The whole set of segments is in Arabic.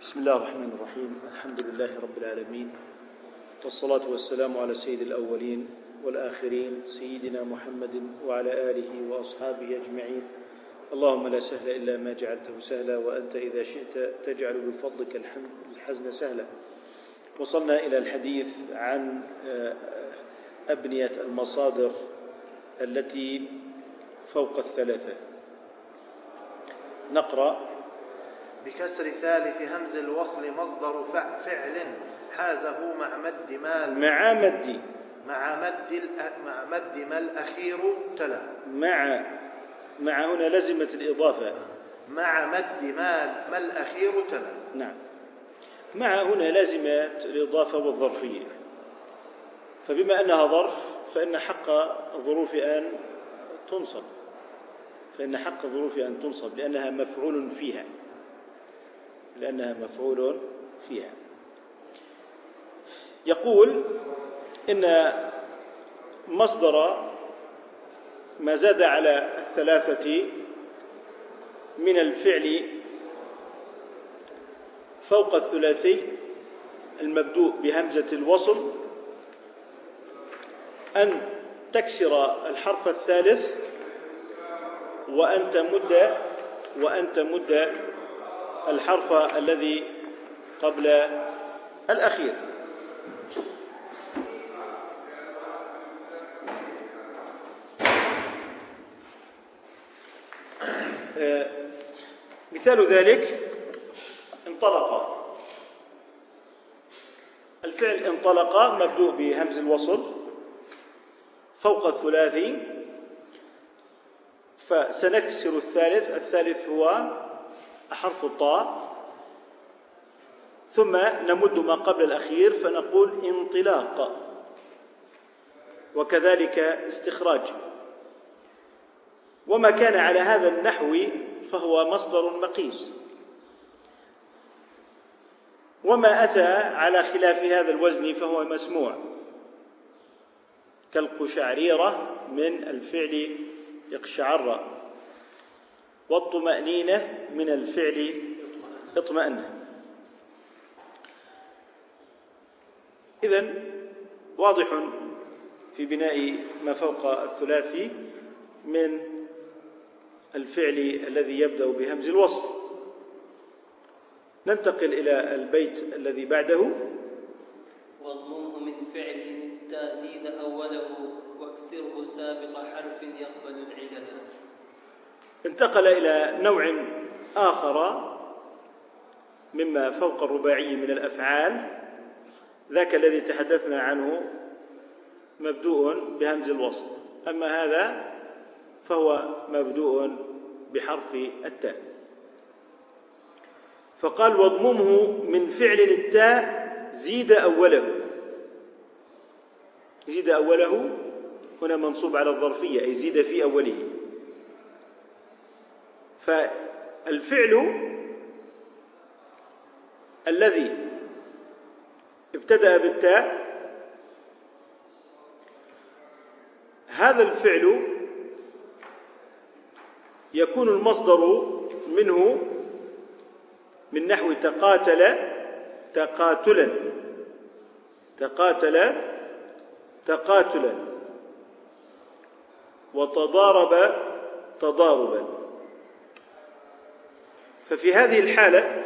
بسم الله الرحمن الرحيم. الحمد لله رب العالمين. والصلاة والسلام على سيد الأولين والآخرين سيدنا محمد وعلى آله وأصحابه أجمعين. اللهم لا سهل إلا ما جعلته سهلا وأنت إذا شئت تجعل بفضلك الحزن سهلا. وصلنا إلى الحديث عن آه، أبنية المصادر التي فوق الثلاثة. نقرأ بكسر ثالث همز الوصل مصدر فعل حازه مع مد مال. مع مد. مع مد مع مد ما الأخير تلا. مع مع هنا لزمت الإضافة. مع مد ما ما الأخير تلا. نعم. مع هنا لزمت الإضافة والظرفية. فبما أنها ظرف فإن حق الظروف أن تنصب. فإن حق الظروف أن تنصب لأنها مفعول فيها. لأنها مفعول فيها. يقول إن مصدر ما زاد على الثلاثة من الفعل فوق الثلاثي المبدوء بهمزة الوصل أن تكسر الحرف الثالث وأن تمد وأن تمد الحرف الذي قبل الأخير. آه، مثال ذلك انطلق. الفعل انطلق مبدوء بهمز الوصل فوق الثلاثي فسنكسر الثالث الثالث هو حرف الطاء. ثم نمد ما قبل الأخير فنقول انطلاق. وكذلك استخراج. وما كان على هذا النحو فهو مصدر مقيس. وما أتى على خلاف هذا الوزن فهو مسموع. كالقشعريرة من الفعل يقشعر والطمأنينة من الفعل اطمأن. إذا واضح في بناء ما فوق الثلاثي من الفعل الذي يبدأ بهمز الوصل ننتقل إلى البيت الذي بعده. واضممه من فعل تازيد أوله واكسره سابق حرف يقبل العدد. انتقل إلى نوع آخر مما فوق الرباعي من الأفعال. ذاك الذي تحدثنا عنه مبدوء بهمز الوصل. أما هذا فهو مبدوء بحرف التاء. فقال واضممه من فعل التاء زيد أوله. زيد أوله هنا منصوب على الظرفية أي زيد في أوله. فالفعل الذي ابتدأ بالتاء هذا الفعل يكون المصدر منه من نحو تقاتل تقاتلا تقاتل تقاتلا وتضارب تضاربا. ففي هذه الحالة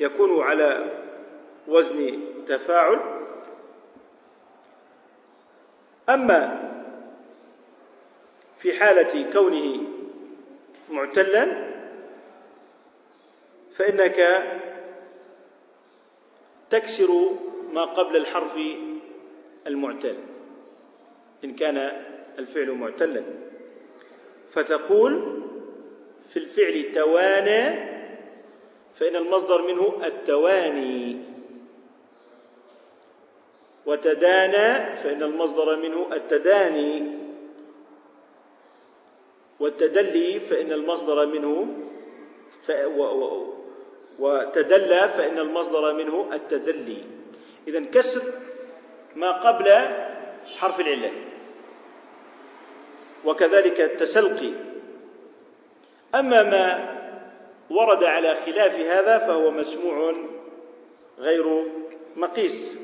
يكون على وزن تفاعل. أما في حالة كونه معتلا فإنك تكسر ما قبل الحرف المعتل إن كان الفعل معتلا. فتقول في الفعل توانى فإن المصدر منه التواني. وتدانى فإن المصدر منه التداني. والتدلي فإن المصدر منه ف... و... و... وتدلى فإن المصدر منه التدلي. إذا كسر ما قبل حرف العلة. وكذلك التسلقي. أما ما ورد على خلاف هذا فهو مسموع غير مقيس.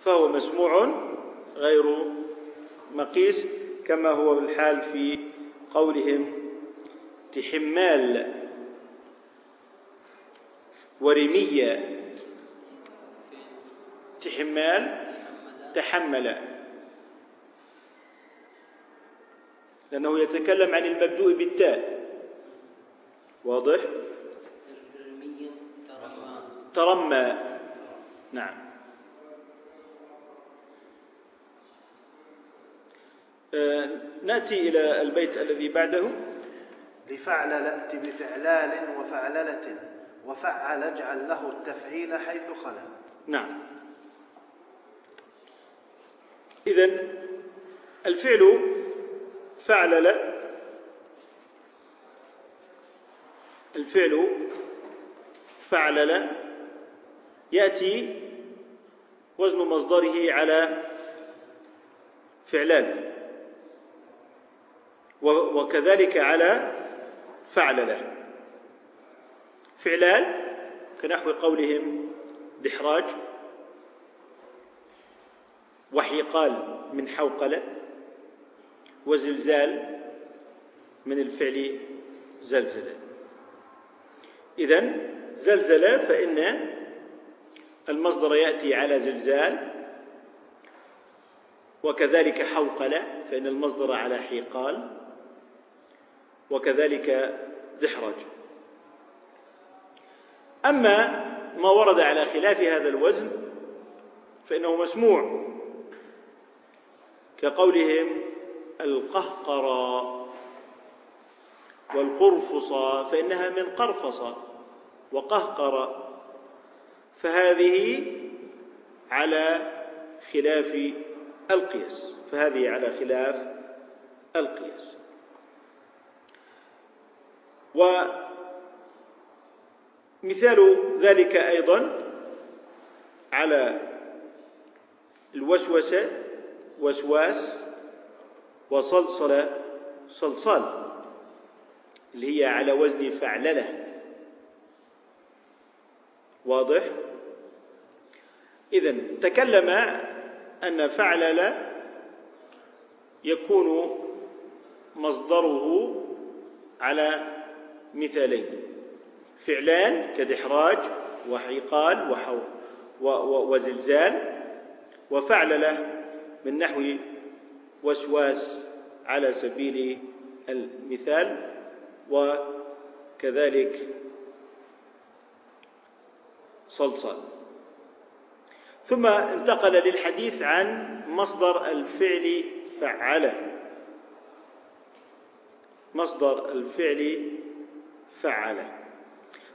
فهو مسموع غير مقيس كما هو الحال في قولهم تحمال ورمية. تحمال تحمل. لأنه يتكلم عن المبدوء بالتاء. واضح؟ ترمى. نعم. آه، نأتي إلى البيت الذي بعده. لفعل لأت بفعلال وفعللة وفعل اجعل له التفعيل حيث خلا. نعم. إذا الفعل فعلل الفعل فعلل يأتي وزن مصدره على فعلان. وكذلك على فعلله فعلان كنحو قولهم دحراج. وحيقال من حوقلة. وزلزال من الفعل زلزلة. إذن زلزلة فإن المصدر يأتي على زلزال وكذلك حوقلة فإن المصدر على حيقال وكذلك دحرج أما ما ورد على خلاف هذا الوزن فإنه مسموع كقولهم القهقرى والقرفصى فإنها من قرفصة وقهقر فهذه على خلاف القياس فهذه على خلاف القياس. ومثال ذلك أيضا على الوسوسة وسواس وصلصل صلصال اللي هي على وزن فعللة. واضح؟ اذا تكلم أن فعلل يكون مصدره على مثالين. فعلان كدحراج وحيقال وحو وزلزال وفعلله من نحو وسواس على سبيل المثال وكذلك صلصال. ثم انتقل للحديث عن مصدر الفعل فعل. مصدر الفعل فعل.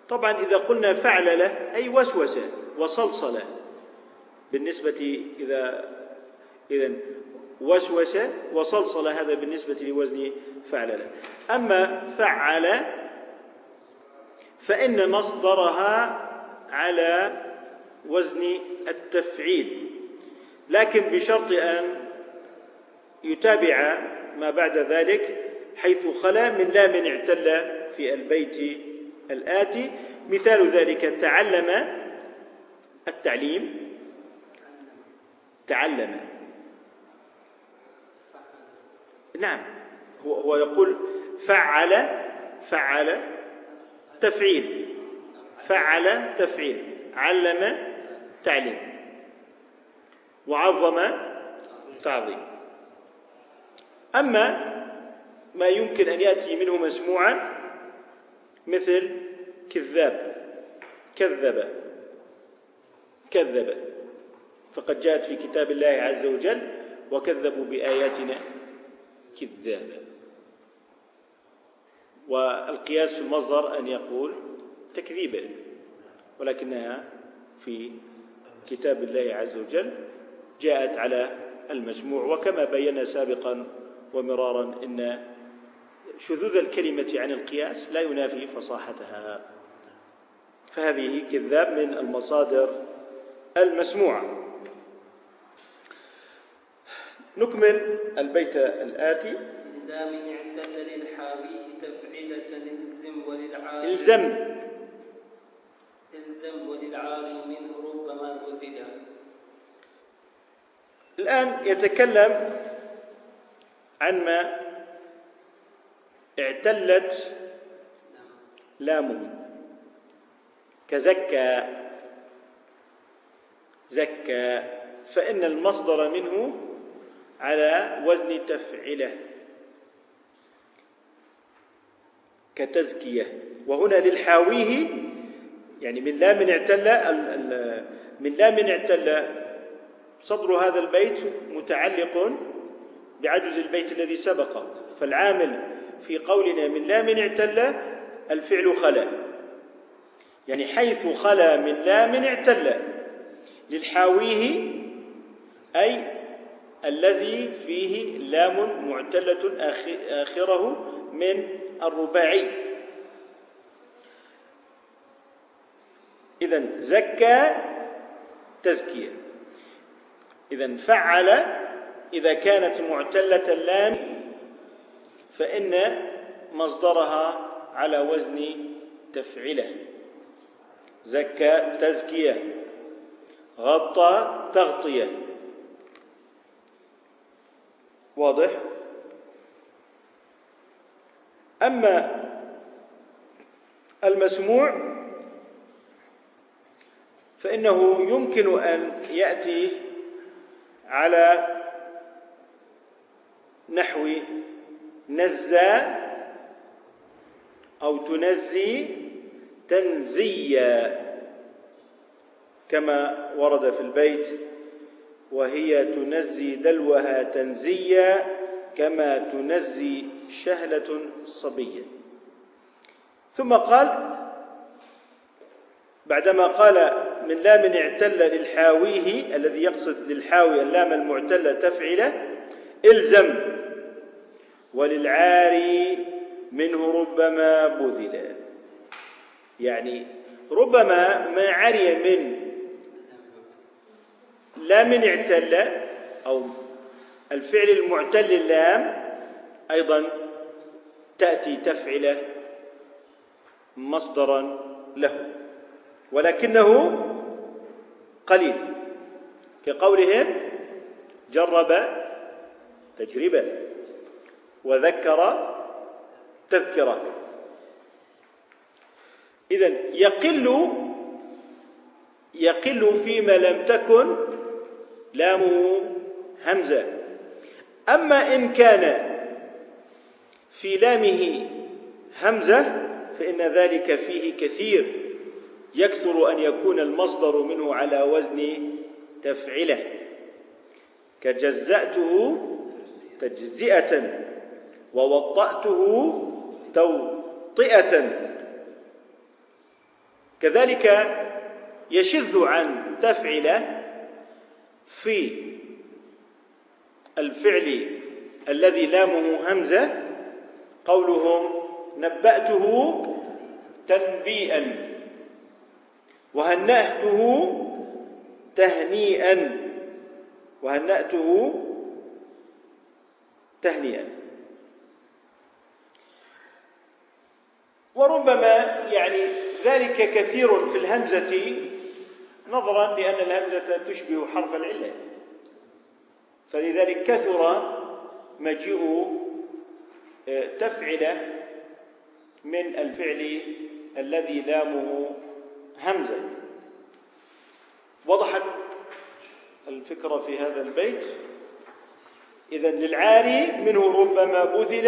طبعا إذا قلنا فعل له أي وسوس وصلصل بالنسبة إذا إذا وسوس وصلصل هذا بالنسبة لوزن فعل له أما فعل فإن مصدرها على وزن التفعيل لكن بشرط أن يتابع ما بعد ذلك حيث خلا من لام اعتل في البيت الآتي مثال ذلك تعلم التعليم تعلم نعم. هو هو يقول فعل فعل تفعيل. فعل تفعيل. علم تعليم. وعظم تعظيم. أما ما يمكن أن يأتي منه مسموعا مثل كذاب. كذب. كذب. فقد جاءت في كتاب الله عز وجل وكذبوا بآياتنا. كذابا والقياس في المصدر أن يقول تكذيبا ولكنها في كتاب الله عز وجل جاءت على المسموع وكما بينا سابقا ومرارا إن شذوذ الكلمة عن القياس لا ينافي فصاحتها. فهذه كذاب من المصادر المسموعة. نكمل البيت الآتي. من اعتل للحاويه تفعيلة الزم الزم. الزم وللعار منه ربما بذلا الآن يتكلم عن ما اعتلت لامه كزكى زكى فإن المصدر منه على وزن تفعله كتزكية. وهنا للحاويه يعني من لام اعتل من لام اعتل صدر هذا البيت متعلق بعجز البيت الذي سبقه فالعامل في قولنا من لام اعتل الفعل خلا. يعني حيث خلا من لام اعتل للحاويه أي الذي فيه لام معتلة آخره من الرباعي. إذا زكى تزكية. إذا فعل إذا كانت معتلة اللام فإن مصدرها على وزن تفعله زكى تزكية. غطى تغطية. واضح؟ أما المسموع فإنه يمكن أن يأتي على نحو نزى أو تنزي تنزيا كما ورد في البيت. وهي تنزي دلوها تنزيا كما تنزي شهلة صبية. ثم قال بعدما قال من لام اعتل للحاويه الذي يقصد للحاوي اللام المعتلة تفعله إلزم وللعاري منه ربما بذل. يعني ربما ما عري من لام اعتل أو الفعل المعتل اللام أيضا تأتي تفعل مصدرا له ولكنه قليل. كقولهم جرب تجربة وذكر تذكرة. إذا يقل يقل فيما لم تكن لامه همزة. أما إن كان في لامه همزة فإن ذلك فيه كثير يكثر أن يكون المصدر منه على وزن تفعله كجزأته تجزئة ووطأته توطئة. كذلك يشذ عن تفعل في الفعل الذي لامه همزة قولهم نبأته تنبيئا وهنأته تهنيئا وهنأته تهنيئا. وربما يعني ذلك كثير في الهمزة نظرا لأن الهمزة تشبه حرف العلة. فلذلك كثر مجيء آه، تفعل من الفعل الذي لامه همزة. وضحت الفكرة في هذا البيت. إذا للعاري منه ربما بذل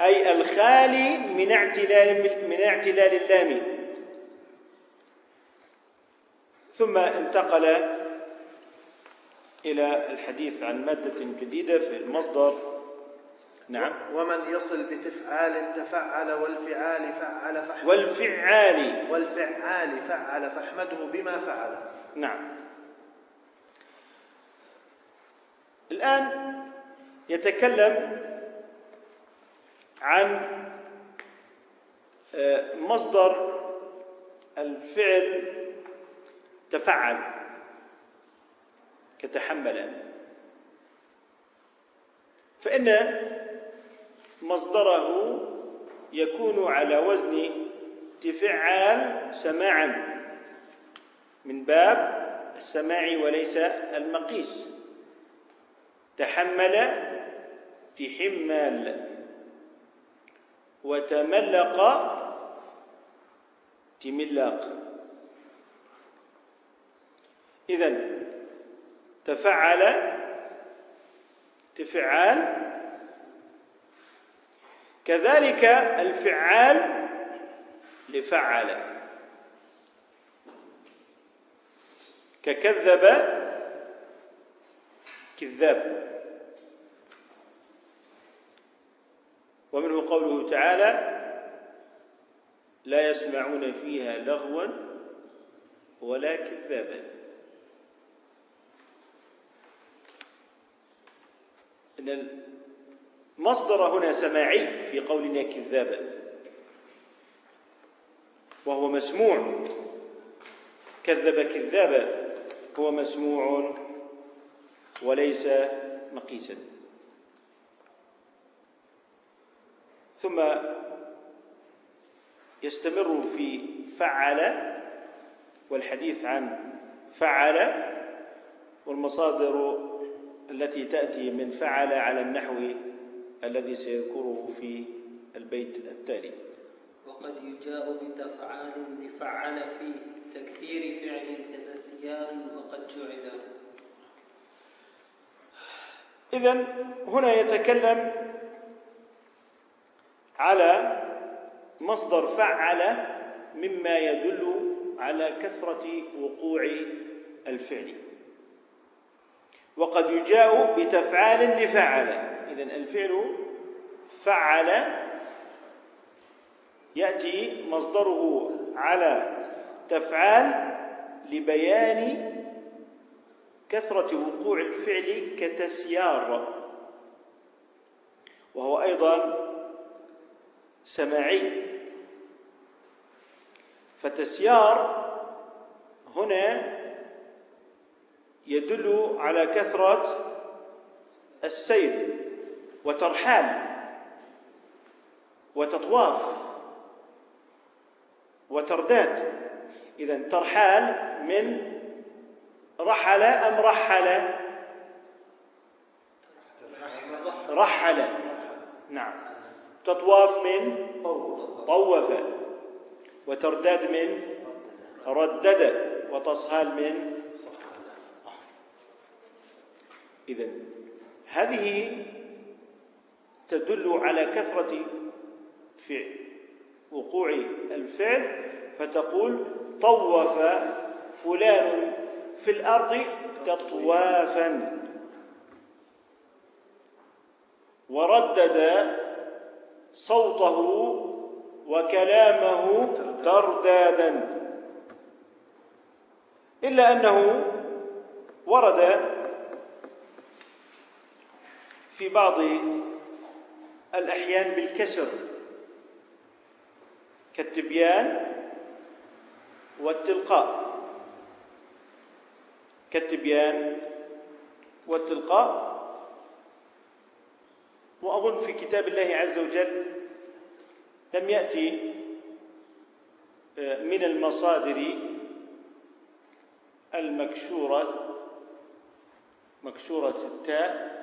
أي الخالي من اعتلال من اعتلال اللام. ثم انتقل إلى الحديث عن مادة جديدة في المصدر. نعم. ومن يصل بتفعال تفعل والفعال فعل فاحمده. والفعال. والفعال فعل فاحمده بما فعل. نعم. الآن يتكلم عن آه، مصدر الفعل تفعل كتحمل فإن مصدره يكون على وزن تفعال سماعا من باب السماع وليس المقيس. تحمل تحمال وتملق تملاق إذا تفعل تفعال كذلك الفعال لفعل ككذب كذاب ومنه قوله تعالى لا يسمعون فيها لغوا ولا كذابا إن المصدر هنا سماعي في قولنا كذابا وهو مسموع. كذب كذابا هو مسموع وليس مقيسا. ثم يستمر في فعل والحديث عن فعل والمصادر التي تأتي من فعل على النحو الذي سيذكره في البيت التالي. وقد يجاء بتفعال لفعل في تكثير فعل كتسيار وقد جعل. إذا هنا يتكلم على مصدر فعل مما يدل على كثرة وقوع الفعل. وقد يجاء بتفعال لفعل. إذا الفعل فعل يأتي مصدره على تفعال لبيان كثرة وقوع الفعل كتسيار. وهو أيضا سماعي. فتسيار هنا يدل على كثرة السير وترحال وتطواف وترداد. إذا ترحال من رحل أم رحل؟ رحل. نعم. تطواف من طوف وترداد من ردد وتصهال من إذا هذه تدل على كثرة في وقوع الفعل فتقول طوف فلان في الأرض تطوافا. وردد صوته وكلامه تردادا. إلا أنه ورد في بعض الأحيان بالكسر كالتبيان والتلقاء. كالتبيان والتلقاء. وأظن في كتاب الله عز وجل لم يأتي آه، من المصادر المكشورة مكشورة التاء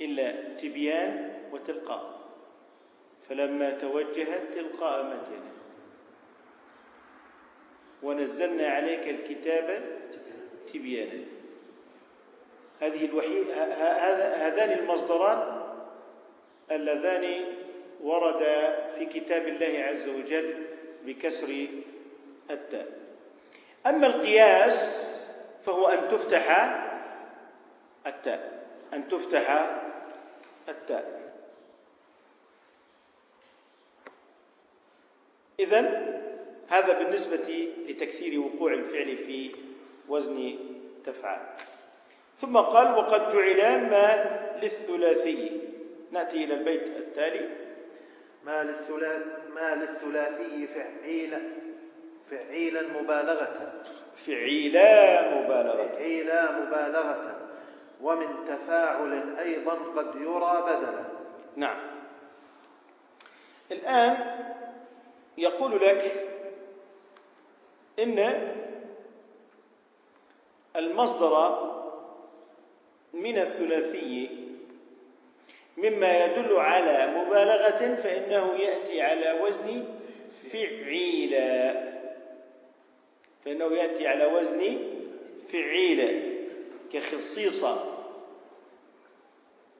إلا تبيان وتلقاء. فلما توجهت تلقاء مدينة ونزلنا عليك الكتاب تبيانا. هذه الوحيد هذان المصدران اللذان وردا في كتاب الله عز وجل بكسر التاء. أما القياس فهو أن تفتح التاء. أن تفتح التاء. إذن هذا بالنسبة لتكثير وقوع الفعل في وزن تفعال ثم قال وقد جعل ما للثلاثي. نأتي إلى البيت التالي. ما للثلاث ما للثلاثي فعيلا فعيلا مبالغة. فعيلا مبالغة. فعيلا مبالغة. ومن تفاعل أيضا قد يرى بدلا. نعم. الآن يقول لك إن المصدر من الثلاثي مما يدل على مبالغة فإنه يأتي على وزن فعيلا. فإنه يأتي على وزن فعيلا. كخصيصة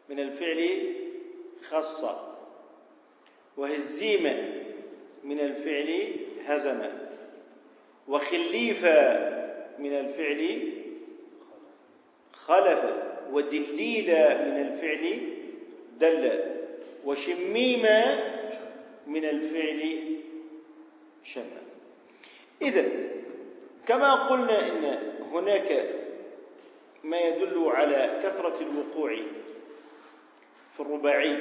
من الفعل خصة وهزيمة من الفعل هزم وخليفة من الفعل خلف ودليل من الفعل دل وشميمة من الفعل شم. إذا كما قلنا إن هناك ما يدل على كثرة الوقوع في الرباعي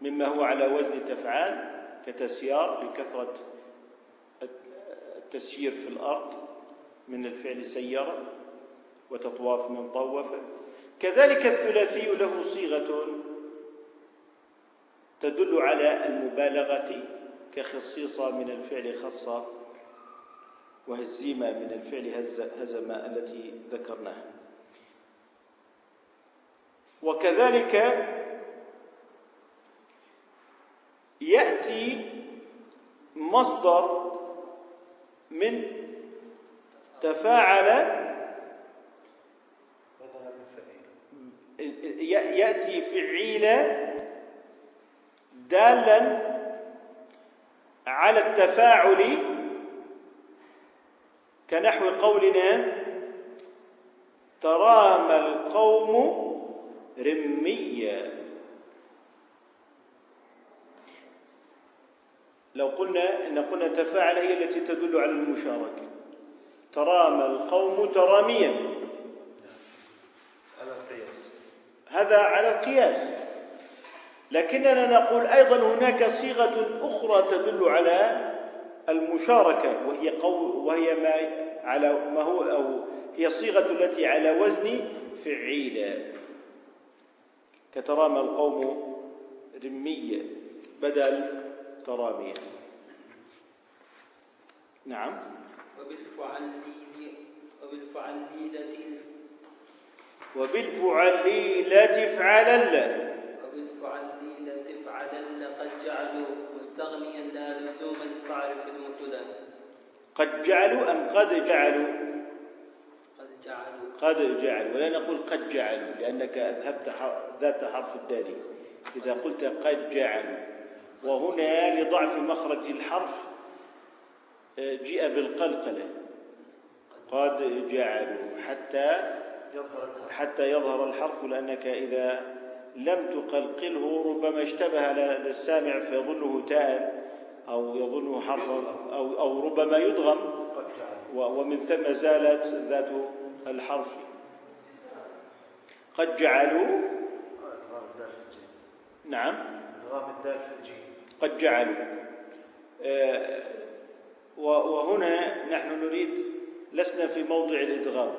مما هو على وزن تفعال كتسيار لكثرة التسيير في الأرض من الفعل سير وتطواف من طوف كذلك الثلاثي له صيغة تدل على المبالغة كخصيصة من الفعل خصة وهزيمة من الفعل هز هزم التي ذكرناها. وكذلك يأتي مصدر من تفاعل يأتي فعيلا دالا على التفاعل كنحو قولنا ترامى القوم رميا. لو قلنا إن قلنا تفاعل هي التي تدل على المشاركة. ترامى القوم تراميا. على القياس. هذا على القياس. لكننا نقول أيضا هناك صيغة أخرى تدل على المشاركة وهي قول وهي ما على ما هو أو هي الصيغه التي على وزن فعيلا كترامى القوم رميا بدل تراميا نعم. وبالفعليل وبالفعليلة وبالفعليلة فعلل وبالفعليلة فعلن قد جعلوا مستغنيا لا المثلا قد جعلوا أم قد جعلوا؟ قد جعلوا. قد جعلوا. ولا نقول قد جعلوا لأنك أذهبت ذات حرف الدال. إذا قلت قد جعلوا وهنا لضعف مخرج الحرف جيء بالقلقلة. قد جعلوا حتى يظهر الحرف. حتى يظهر الحرف لأنك إذا لم تقلقله ربما اشتبه لدى السامع فيظنه تاء. أو يظنه حرفا أو أو ربما يدغم ومن ثم زالت ذات الحرف. قد جعلوا. نعم. ادغام الدال في الجيم قد جعلوا. آه، وهنا نحن نريد لسنا في موضع الإدغام.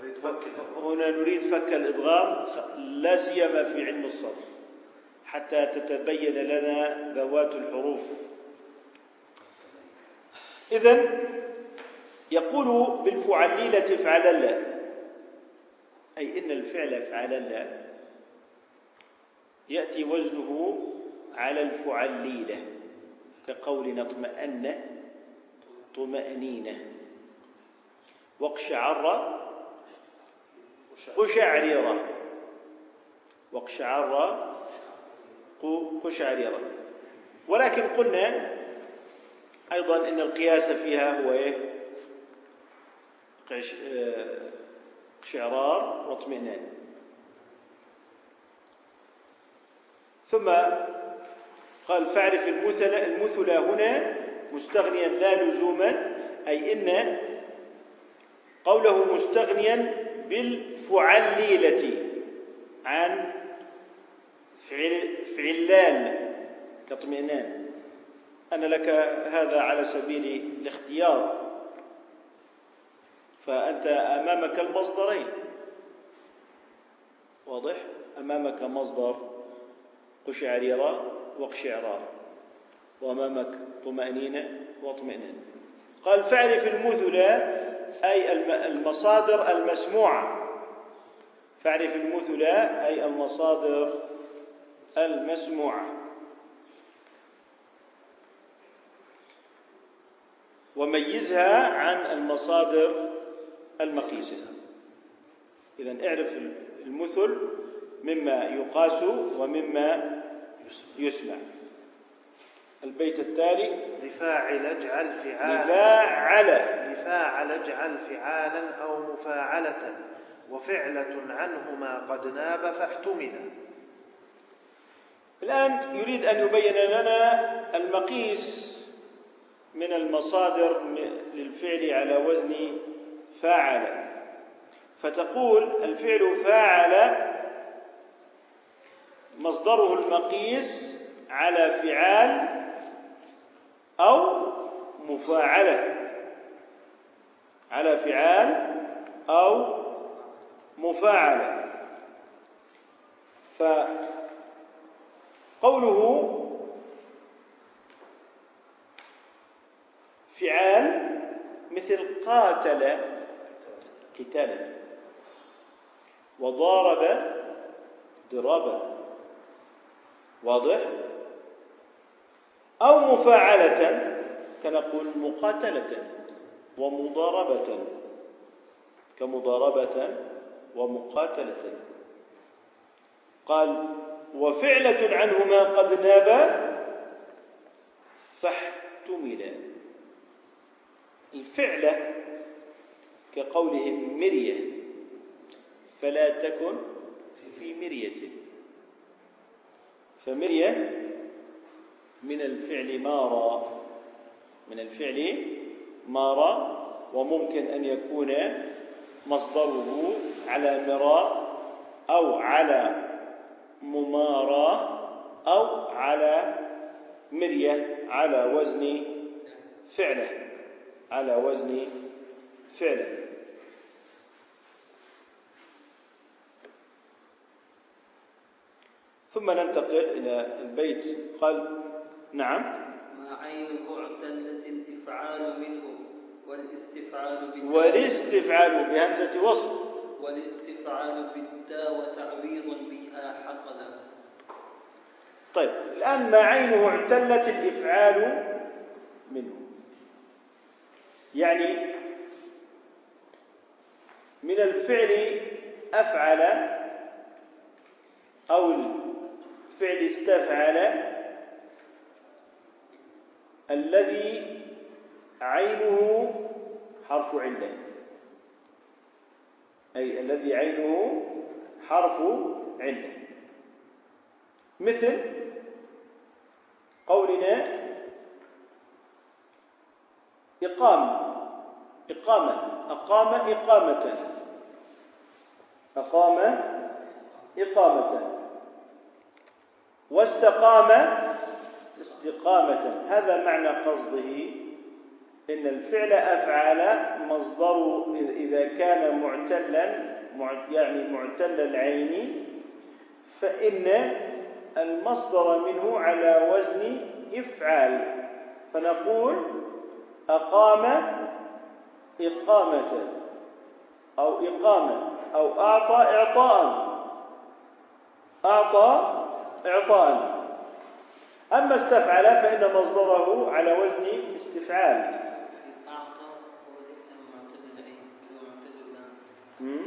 نريد فك. هنا نريد فك الإدغام لا سيما في علم الصرف حتى تتبين لنا ذوات الحروف. إذا يقول بالفعليلة افعلل أي إن الفعل افعلل يأتي وزنه على الفعليلة. كقولنا اطمأن طمأنينة. واقشعر قشعريرة. واقشعر قشعريرة. ولكن قلنا أيضا إن القياس فيها هو إيه؟ قش- آه، قشعرار واطمئنان ثم قال فاعرف المثل المثل هنا مستغنيا لا لزوما أي إن قوله مستغنيا بالفعليلة عن فعل فعلان كاطمئنان أن لك هذا على سبيل الاختيار فأنت أمامك المصدرين. واضح؟ أمامك مصدر قشعريرة وقشعرار وأمامك طمأنينة واطمئنان قال فاعرف المثل أي الم- المصادر المسموعة. فاعرف المثل أي المصادر المسموعة. وميزها عن المصادر المقيسة. إذا اعرف المثل مما يقاس ومما يسمع. البيت التالي لفاعل اجعل فعالا. لفاعل. لفاعل اجعل فعالا أو مفاعلة. وفعلة عنه ما قد ناب فاحتملا الآن يريد أن يبين لنا المقيس من المصادر للفعل على وزن فاعل. فتقول الفعل فاعل مصدره المقيس على فعال أو مفاعلة على فعال أو مفاعلة. فقوله فعال مثل قاتل قتالا وضارب ضرابا. واضح؟ أو مفاعلة كنقول مقاتلة ومضاربة. كمضاربة ومقاتلة. قال وفعلة عنهما قد ناب فاحتملا. الفعلة كقولهم مرية فلا تكن في مرية. فمرية من الفعل مارا من الفعل مارا وممكن أن يكون مصدره على مراء أو على ممارا أو على مرية على وزن فعله. على وزن فعله. ثم ننتقل إلى البيت. قال نعم. ما عينه اعتلت الإفعال منه والاستفعال بالتاء. والاستفعال بهمزة وصل والاستفعال بالتاء وتعويض بها حصل. طيب الآن ما عينه اعتلت الإفعال منه؟ يعني من الفعل أفعل أو الفعل استفعل الذي عينه حرف علة أي الذي عينه حرف علة مثل قولنا إقامة إقامة. أقام إقامة. أقام إقامة. واستقام استقامة. هذا معنى قصده. إن الفعل أفعل مصدر إذا كان معتلا مع- يعني معتل العين فإن المصدر منه على وزن إفعال. فنقول أقام إقامة أو إقامة أو أعطى إعطاء. أعطى إعطاء. أما استفعل فإن مصدره على وزن استفعال. أعطى هو ليس معتل العين هو مم.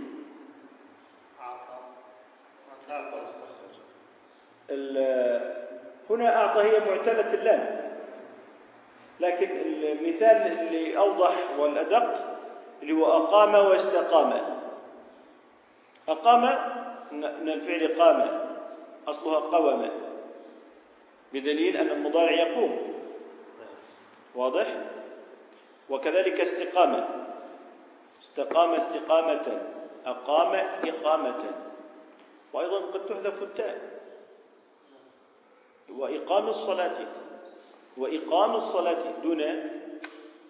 أعطى أعطى هنا أعطى هي معتلة اللام لكن المثال اللي أوضح والأدق اللي هو أقام واستقام. أقام من الفعل قام أصلها قوم بدليل أن المضارع يقوم. واضح؟ وكذلك استقامة استقام استقامة أقام إقامة. وأيضا قد تحذف التاء. وإقام الصلاة. وإقام الصلاة دون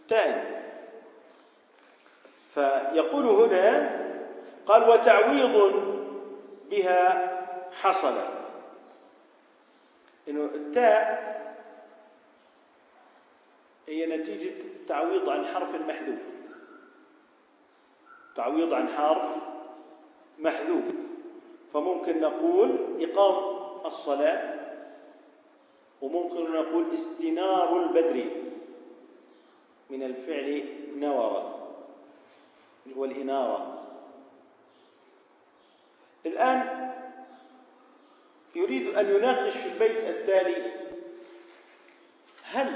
تاء فيقول هنا قال وتعويض بها حصل. إنه التاء هي نتيجة تعويض عن حرف محذوف. تعويض عن حرف محذوف. فممكن نقول إقام الصلاة وممكن نقول استنار البدر من الفعل نور اللي هو الإنارة. الآن يريد أن يناقش في البيت التالي هل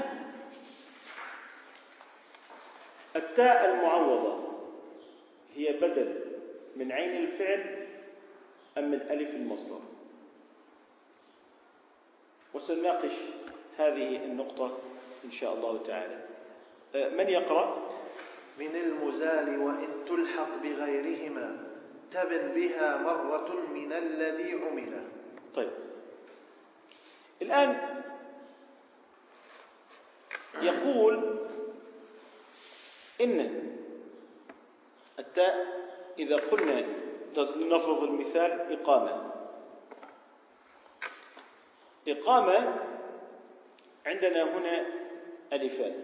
التاء المعوضة هي بدل من عين الفعل أم من ألف المصدر؟ وسنناقش هذه النقطة إن شاء الله تعالى. آه، من يقرأ؟ من المزال وإن تلحق بغيرهما تبن بها مرة من الذي عمل. طيب. الآن يقول إن التاء إذا قلنا نفرض المثال إقامة. إقامة عندنا هنا ألفان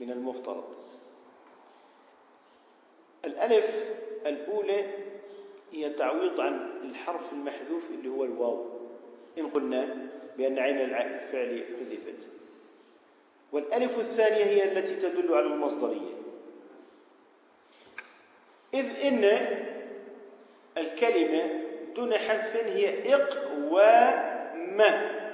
من المفترض. الألف الأولى هي تعويض عن الحرف المحذوف اللي هو الواو. إن قلنا بأن عين الفعل حذفت. والألف الثانية هي التي تدل على المصدرية. إذ إن الكلمة دون حذف هي إقوام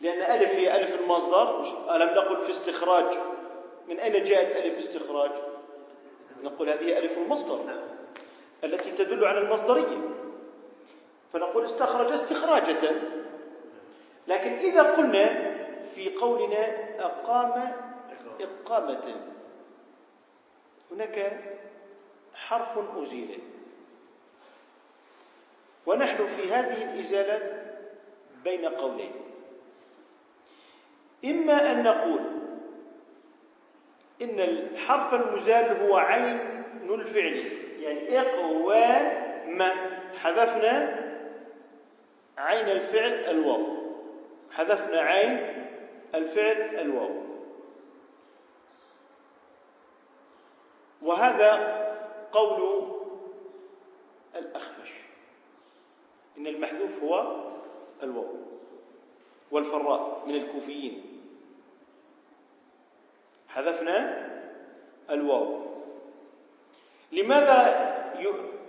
لأن ألف هي ألف المصدر ألم نقل في استخراج؟ من أين جاءت ألف استخراج؟ نقول هذه ألف المصدر التي تدل على المصدرية. فنقول استخرج استخراجة. لكن إذا قلنا في قولنا أقام إقامة هناك حرف أزيل. ونحن في هذه الإزالة بين قولين. إما أن نقول إن الحرف المزال هو عين الفعل يعني إقوى ما حذفنا عين الفعل الواو حذفنا عين الفعل الواو. وهذا قول الأخفش. إن المحذوف هو الواو والفراء من الكوفيين. حذفنا الواو. لماذا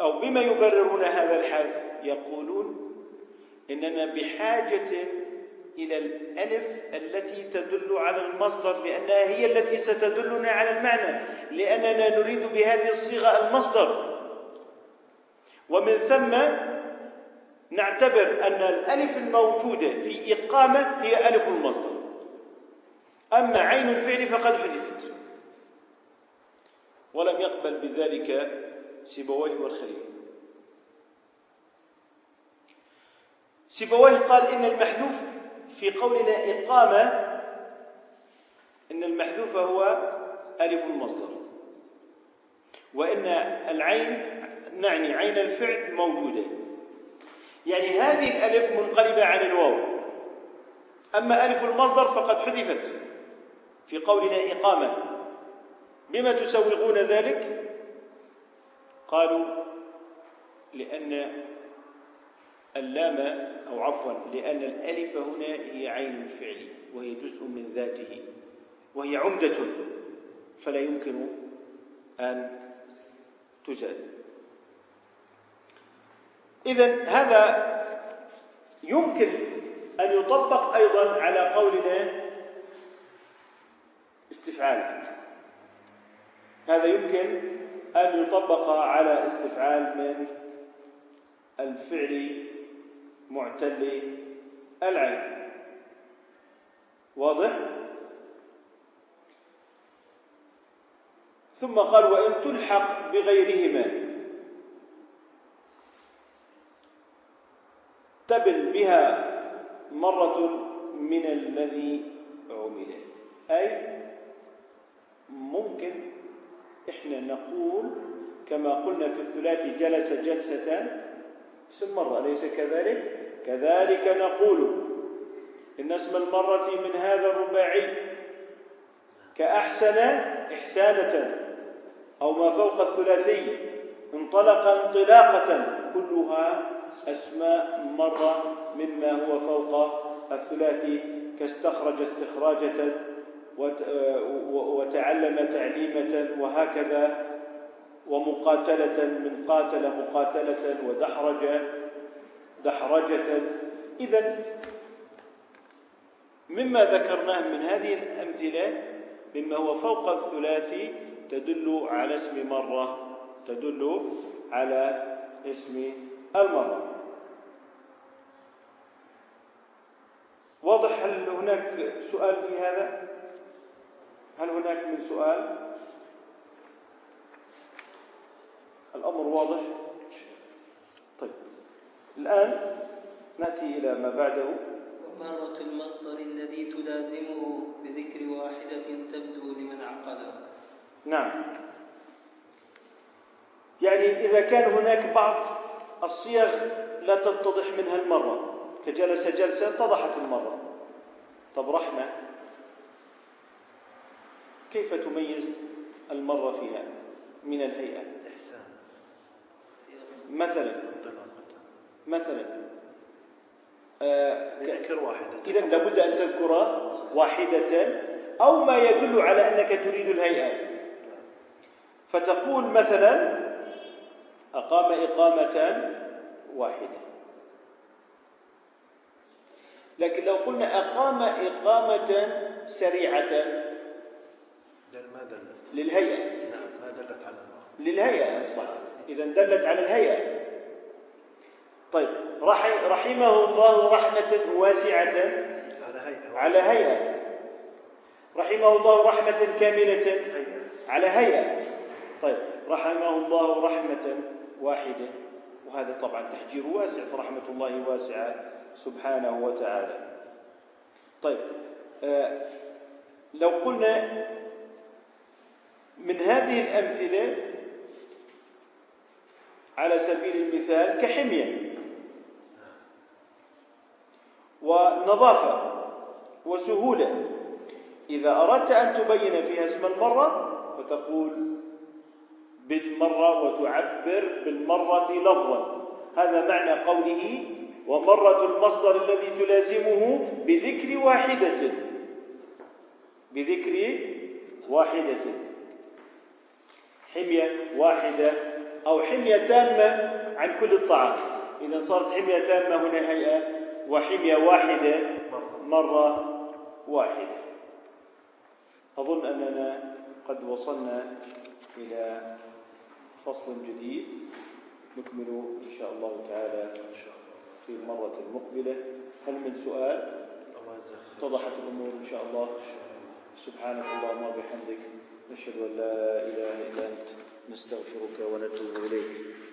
أو بما يبررون هذا الحذف؟ يقولون إننا بحاجة إلى الألف التي تدل على المصدر لأنها هي التي ستدلنا على المعنى لأننا نريد بهذه الصيغة المصدر. ومن ثم نعتبر أن الألف الموجودة في إقامة هي ألف المصدر. أما عين الفعل فقد حذفت. ولم يقبل بذلك سيبويه والخليل. سيبويه قال إن المحذوف في قولنا إقامة إن المحذوف هو ألف المصدر. وإن العين نعني عين الفعل موجودة. يعني هذه الألف منقلبة عن الواو. أما ألف المصدر فقد حذفت في قولنا إقامة. بما تسوغون ذلك؟ قالوا لأن اللام أو عفوا لأن الألف هنا هي عين الفعل وهي جزء من ذاته وهي عمدة فلا يمكن أن تزال. إذا هذا يمكن أن يطبق أيضا على قولنا استفعال. هذا يمكن أن يطبق على استفعال من الفعل معتل العين. واضح؟ ثم قال وإن تلحق بغيرهما. تبن بها مرة من الذي عمل أي ممكن إحنا نقول كما قلنا في الثلاثي جلس جلسة اسم مرة أليس كذلك؟ كذلك نقول إن اسم المرة من هذا الرباعي كأحسن إحسانة أو ما فوق الثلاثي انطلق انطلاقة كلها أسماء مرة مما هو فوق الثلاثي كاستخرج استخراجة وتعلم تعليمة وهكذا ومقاتلة من قاتل مقاتلة ودحرج دحرجة. إذا مما ذكرناه من هذه الأمثلة مما هو فوق الثلاثي تدل على اسم مرة تدل على اسم المرة. واضح هل هناك سؤال في هذا؟ هل هناك من سؤال؟ الأمر واضح. طيب الآن نأتي إلى ما بعده. ومرة المصدر الذي تلازمه بذكر واحدة تبدو لمن عقله نعم. يعني إذا كان هناك بعض الصيغ لا تتضح منها المرة. كجلس جلسة اتضحت المرة. طب رحمة كيف تميز المرة فيها من الهيئة؟ إحسان. مثلا مثلا آه، ذكر واحدة. إذا لابد أن تذكر واحدة أو ما يدل على أنك تريد الهيئة. فتقول مثلا أقام إقامة واحدة. لكن لو قلنا أقام إقامة سريعة ما دلت. للهيئة. ما دلت على الله. للهيئة أصبح. إذا دلت على الهيئة. طيب رحمه الله رحمة واسعة. على هيئة على هيئة. رحمه الله رحمة كاملة. هيئة. على هيئة. طيب رحمه الله رحمة واحدة وهذا طبعا تحجير واسع فرحمة الله واسعة سبحانه وتعالى. طيب آه لو قلنا من هذه الأمثلة على سبيل المثال كحمية ونظافة وسهولة إذا أردت أن تبين فيها اسم المرة فتقول بالمرة وتعبر بالمرة لفظا. هذا معنى قوله ومرة المصدر الذي تلازمه بذكر واحدة. بذكر واحدة. حمية واحدة أو حمية تامة عن كل الطعام. إذا صارت حمية تامة هنا هيئة وحمية واحدة مرة واحدة. أظن أننا قد وصلنا إلى فصل جديد نكمل إن شاء الله تعالى في المرة المقبلة هل من سؤال. اتضحت الأمور إن شاء الله. سبحانك اللهم وبحمدك. نشهد أن لا إله إلا أنت. نستغفرك ونتوب إليك.